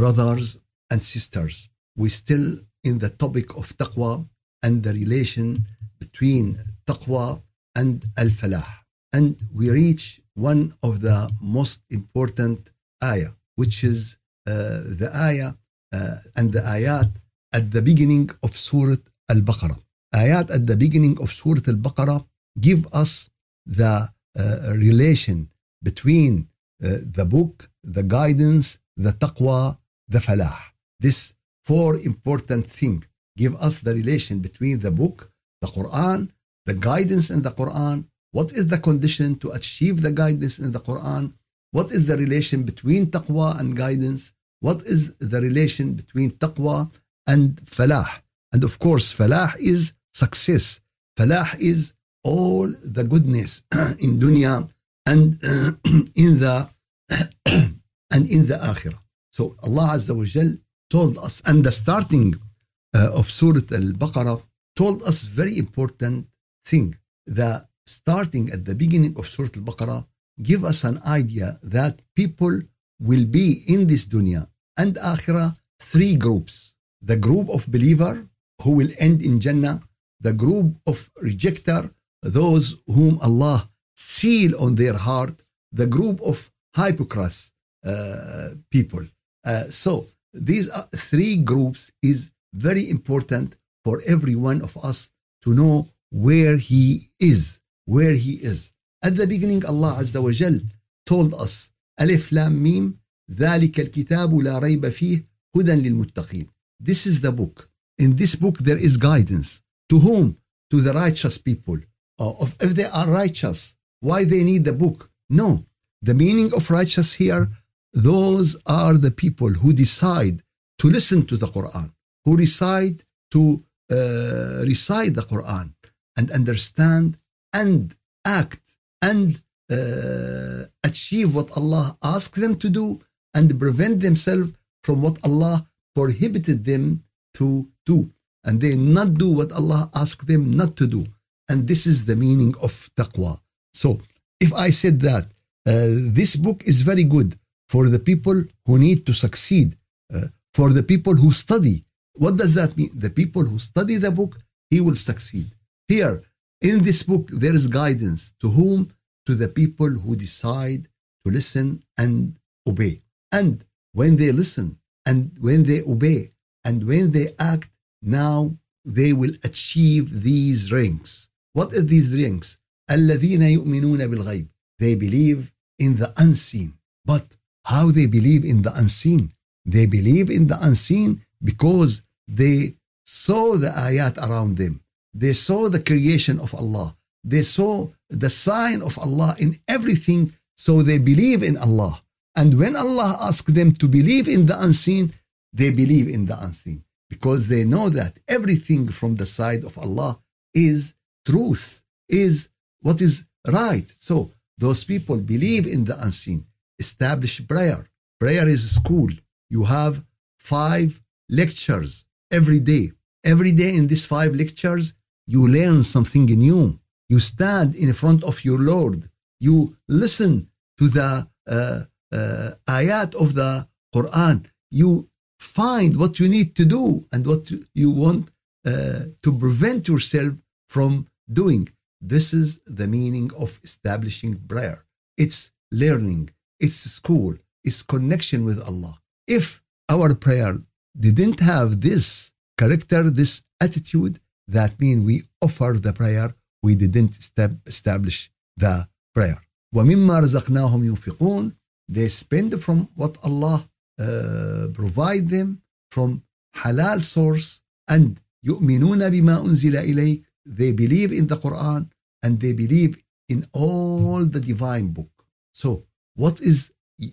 brothers and sisters, we still in the topic of taqwa and the relation between taqwa and al-falah. And we reach one of the most important ayah, which is uh, the ayah uh, and the ayat at the beginning of Surah Al-Baqarah. Ayat at the beginning of Surah Al-Baqarah give us the uh, relation between uh, the book, the guidance, the taqwa, the falah. This four important thing give us the relation between the book, the Quran, the guidance in the Quran. What is the condition to achieve the guidance in the Quran? What is the relation between taqwa and guidance? What is the relation between taqwa and falah? And of course, falah is success. Falah is all the goodness in dunya and in the and in the akhirah. So Allah Azza wa Jal told us, and the starting uh, of Surah Al-Baqarah told us very important thing. The starting at the beginning of Surah Al-Baqarah give us an idea that people will be in this dunya and akhirah three groups. The group of believer who will end in Jannah, the group of rejecter, those whom Allah seal on their heart, the group of hypocrites people. Uh, so these are three groups is very important for every one of us to know where he is, where he is. At the beginning, Allah Azza wa Jal told us, Alif Lam Mim, ذلك الكتاب لا ريب فيه هدى للمتقين. This is the book. In this book there is guidance. To whom? To the righteous people. Uh, of, if they are righteous, why they need the book? No. The meaning of righteous here, those are the people who decide to listen to the Quran, who decide to uh, recite the Quran and understand and act and uh, achieve what Allah asked them to do and prevent themselves from what Allah prohibited them to do. And they not do what Allah asked them not to do. And this is the meaning of taqwa. So if I said that uh, this book is very good for the people who need to succeed, uh, for the people who study, what does that mean? The people who study the book, he will succeed. Here, in this book, there is guidance to whom? To the people who decide to listen and obey. And when they listen and when they obey and when they act, now they will achieve these ranks. What are these ranks? الذين يؤمنون بالغيب. They believe in the unseen. But how they believe in the unseen? They believe in the unseen because they saw the ayat around them. They saw the creation of Allah. They saw the sign of Allah in everything, so they believe in Allah. And when Allah asked them to believe in the unseen, they believe in the unseen because they know that everything from the side of Allah is truth, is what is right. So those people believe in the unseen, establish prayer. Prayer is school. You have five lectures every day. Every day in these five lectures, you learn something new. You stand in front of your Lord. You listen to the uh, uh, ayat of the Quran. You find what you need to do and what you want uh, to prevent yourself from doing. This is the meaning of establishing prayer. It's learning, its school, its connection with Allah. If our prayer didn't have this character, this attitude, that means we offer the prayer, we didn't establish the prayer. They spend from what Allah uh, provide them from halal source and يؤمنون بما أنزل إليك They believe in the Quran and they believe in all the divine book. So what is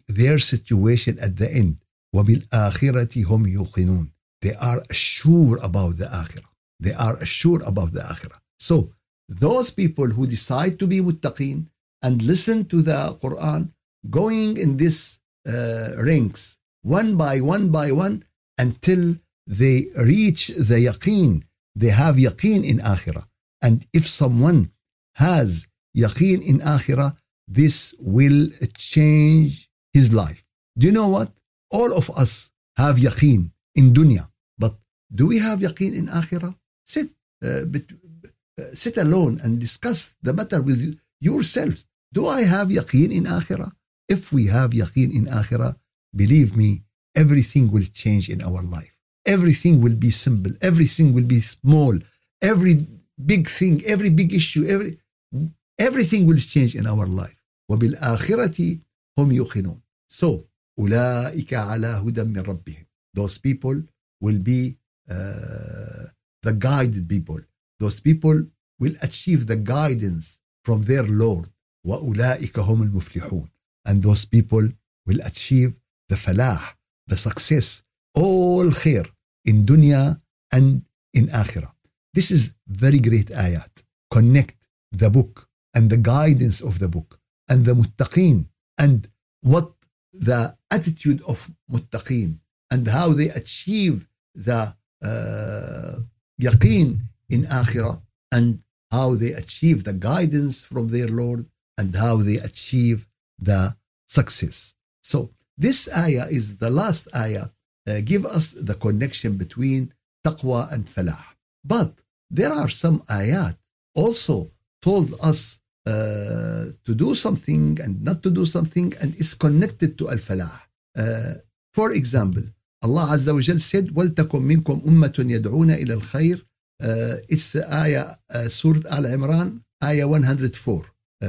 their situation at the end? وبالآخرة هم يوقنون They are sure about the akhirah. They are sure about the akhirah. So those people who decide to be muttaqin and listen to the Quran, going in this uh, ranks one by one by one until they reach the yaqeen. They have yaqeen in akhirah. And if someone has yaqeen in akhirah, this will change his life. Do you know what? All of us have yaqeen in dunya. But do we have yaqeen in akhirah? Sit, uh, bet- uh, sit alone and discuss the matter with yourself. Do I have yaqeen in akhirah? If we have yaqeen in akhirah, believe me, everything will change in our life. Everything will be simple. Everything will be small. Every big thing, every big issue, every everything will change in our life. وبالآخرة هم يوقنون. So, أولئك على هدى من ربهم. Those people will be uh, the guided people. Those people will achieve the guidance from their Lord. وأولئك هم المفلحون. And those people will achieve the falah, the success, all khair in dunya and in akhirah. This is very great ayat. Connect the book and the guidance of the book and the muttaqeen and what the attitude of muttaqeen and how they achieve the uh, yaqeen in akhirah and how they achieve the guidance from their Lord and how they achieve the success. So this ayah is the last ayah. Uh, give us the connection between taqwa and falah. But there are some ayat also told us uh, to do something and not to do something and is connected to al-falah. Uh, for example, Allah Azza wa Jal said, وَلْتَكُمْ مِنْكُمْ أُمَّةٌ يَدْعُونَ إِلَى الْخَيْرِ uh, It's ayah, uh, Surah Al-Imran, ayah 104. Uh,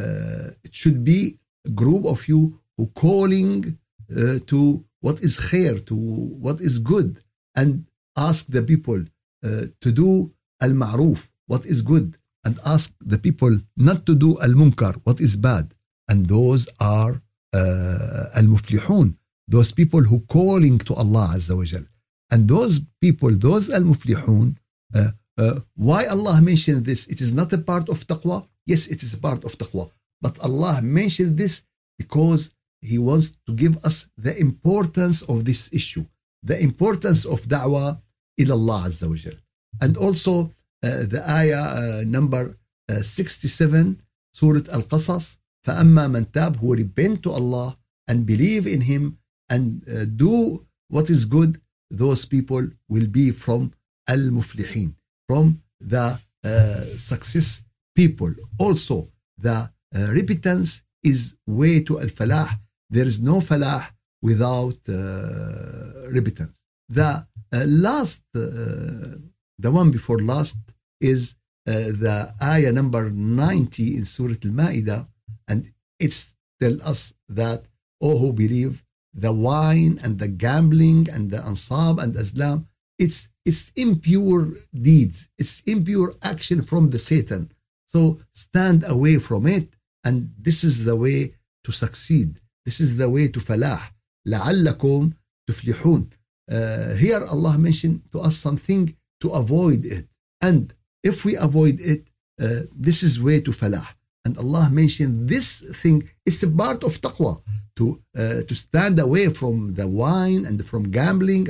it should be a group of you who calling uh, to what is khair, to what is good, and ask the people uh, to do al-ma'ruf, what is good, and ask the people not to do al-munkar, what is bad. And those are uh, al-muflihun, those people who calling to Allah Azza wa Jal. And those people, those al-muflihun, uh, uh, why Allah mentioned this? It is not a part of taqwa. Yes, it is a part of taqwa. But Allah mentioned this because He wants to give us the importance of this issue, the importance of da'wah ila Allah Azza wa Jal. And also the ayah uh, number uh, 67, Surah Al-Qasas, فأما من تاب who repent to Allah and believe in Him and uh, do what is good, those people will be from al-muflihin, from the uh, success people. Also, the uh, repentance is way to al-falah. There is no falah without uh, repentance. The uh, last, uh, the one before last is uh, the ayah number 90 in Surah Al-Ma'idah and it's tell us that all who believe the wine and the gambling and the ansab and azlam it's it's impure deeds. It's impure action from the Satan. So stand away from it and this is the way to succeed. This is the way to falah. لعلكم تفلحون. Uh, here Allah mentioned to us something to avoid it. And if we avoid it, uh, this is way to falah. And Allah mentioned this thing is a part of taqwa to uh, to stand away from the wine and from gambling.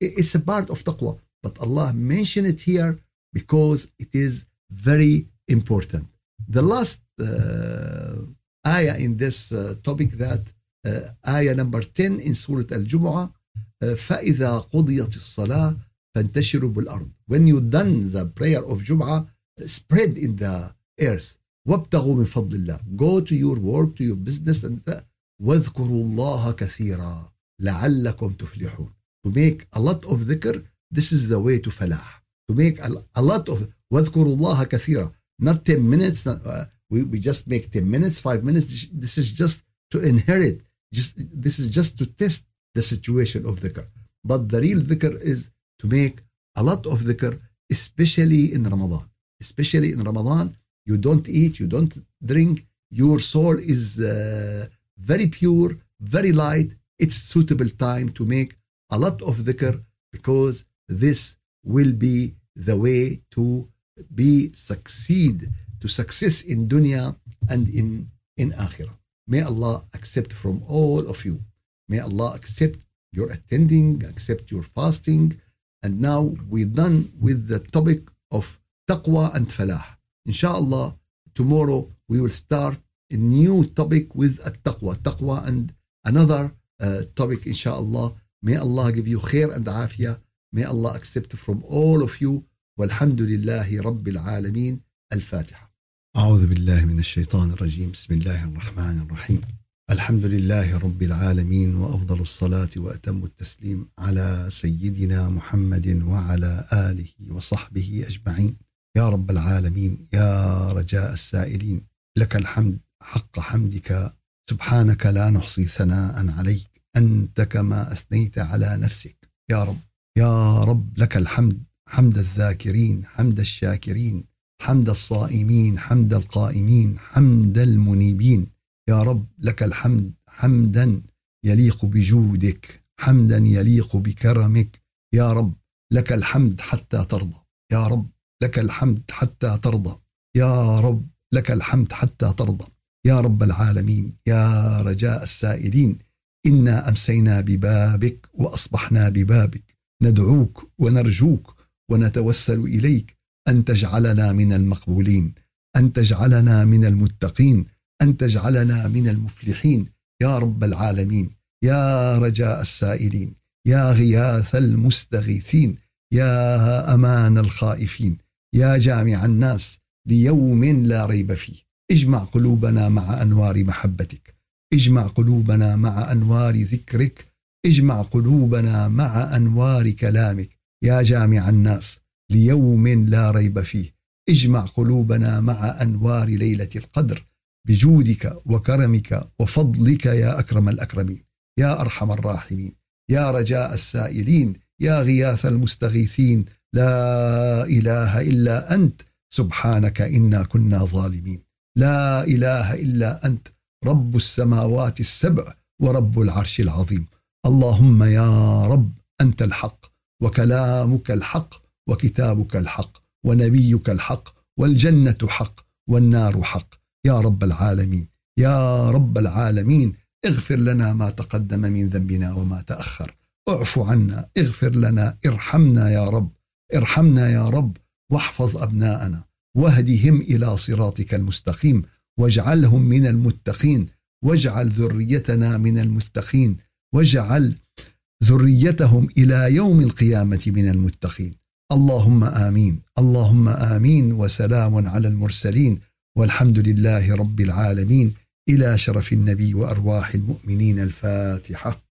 It's a part of taqwa. But Allah mentioned it here because it is very important. The last uh, ayah in this uh, topic that uh, ayah number 10 in Surah Al-Jumu'ah uh, فَإِذَا قُضِيَتِ الصَّلَاةِ فَانْتَشِرُوا بِالْأَرْضِ When you done the prayer of Jum'ah, spread in the earth. وَابْتَغُوا مِنْ فَضْلِ اللَّهِ Go to your work, to your business, and uh, وَاذْكُرُوا اللَّهَ كَثِيرًا لَعَلَّكُمْ تُفْلِحُونَ To make a lot of dhikr, this is the way to falah. To make a, lot of وَاذْكُرُوا اللَّهَ كَثِيرًا Not 10 minutes, not, uh, we, we just make 10 minutes, 5 minutes. This is just to inherit. Just This is just to test the situation of dhikr. But the real dhikr is to make a lot of dhikr, especially in Ramadan. Especially in Ramadan, you don't eat, you don't drink, your soul is uh, very pure, very light. It's suitable time to make a lot of dhikr because this will be the way to be succeed, to success in dunya and in, in akhirah. May Allah accept from all of you. May Allah accept your attending, accept your fasting. And now we're done with the topic of taqwa and falah. Inshallah, tomorrow we will start a new topic with taqwa, taqwa and another uh, topic, inshallah. May Allah give you khair and afia. May Allah accept from all of you. والحمد لله رب العالمين الفاتحة أعوذ بالله من الشيطان الرجيم بسم الله الرحمن الرحيم الحمد لله رب العالمين وأفضل الصلاة وأتم التسليم على سيدنا محمد وعلى آله وصحبه أجمعين. يا رب العالمين يا رجاء السائلين لك الحمد حق حمدك. سبحانك لا نحصي ثناء عليك أنت كما أثنيت على نفسك. يا رب يا رب لك الحمد حمد الذاكرين حمد الشاكرين حمد الصائمين حمد القائمين حمد المنيبين. يا رب لك الحمد حمدا يليق بجودك حمدا يليق بكرمك. يا رب لك الحمد حتى ترضى. يا رب لك الحمد حتى ترضى. يا رب لك الحمد حتى ترضى. يا رب العالمين يا رجاء السائلين إنا أمسينا ببابك وأصبحنا ببابك. ندعوك ونرجوك ونتوسل إليك أن تجعلنا من المقبولين أن تجعلنا من المتقين أن تجعلنا من المفلحين. يا رب العالمين يا رجاء السائلين يا غياث المستغيثين يا أمان الخائفين يا جامع الناس ليوم لا ريب فيه. اجمع قلوبنا مع أنوار محبتك. اجمع قلوبنا مع أنوار ذكرك. اجمع قلوبنا مع أنوار كلامك. يا جامع الناس ليوم لا ريب فيه. اجمع قلوبنا مع أنوار ليلة القدر. بجودك وكرمك وفضلك يا أكرم الأكرمين يا أرحم الراحمين يا رجاء السائلين يا غياث المستغيثين لا إله إلا أنت سبحانك إنا كنا ظالمين. لا إله إلا أنت رب السماوات السبع ورب العرش العظيم. اللهم يا رب أنت الحق وكلامك الحق وكتابك الحق ونبيك الحق والجنة حق والنار حق. يا رب العالمين يا رب العالمين اغفر لنا ما تقدم من ذنبنا وما تأخر. اعف عنا اغفر لنا ارحمنا يا رب ارحمنا يا رب واحفظ أبناءنا واهدهم إلى صراطك المستقيم واجعلهم من المتقين واجعل ذريتنا من المتقين واجعل ذريتهم إلى يوم القيامة من المتقين. اللهم آمين اللهم آمين وسلام على المرسلين. والحمد لله رب العالمين إلى شرف النبي وأرواح المؤمنين الفاتحة.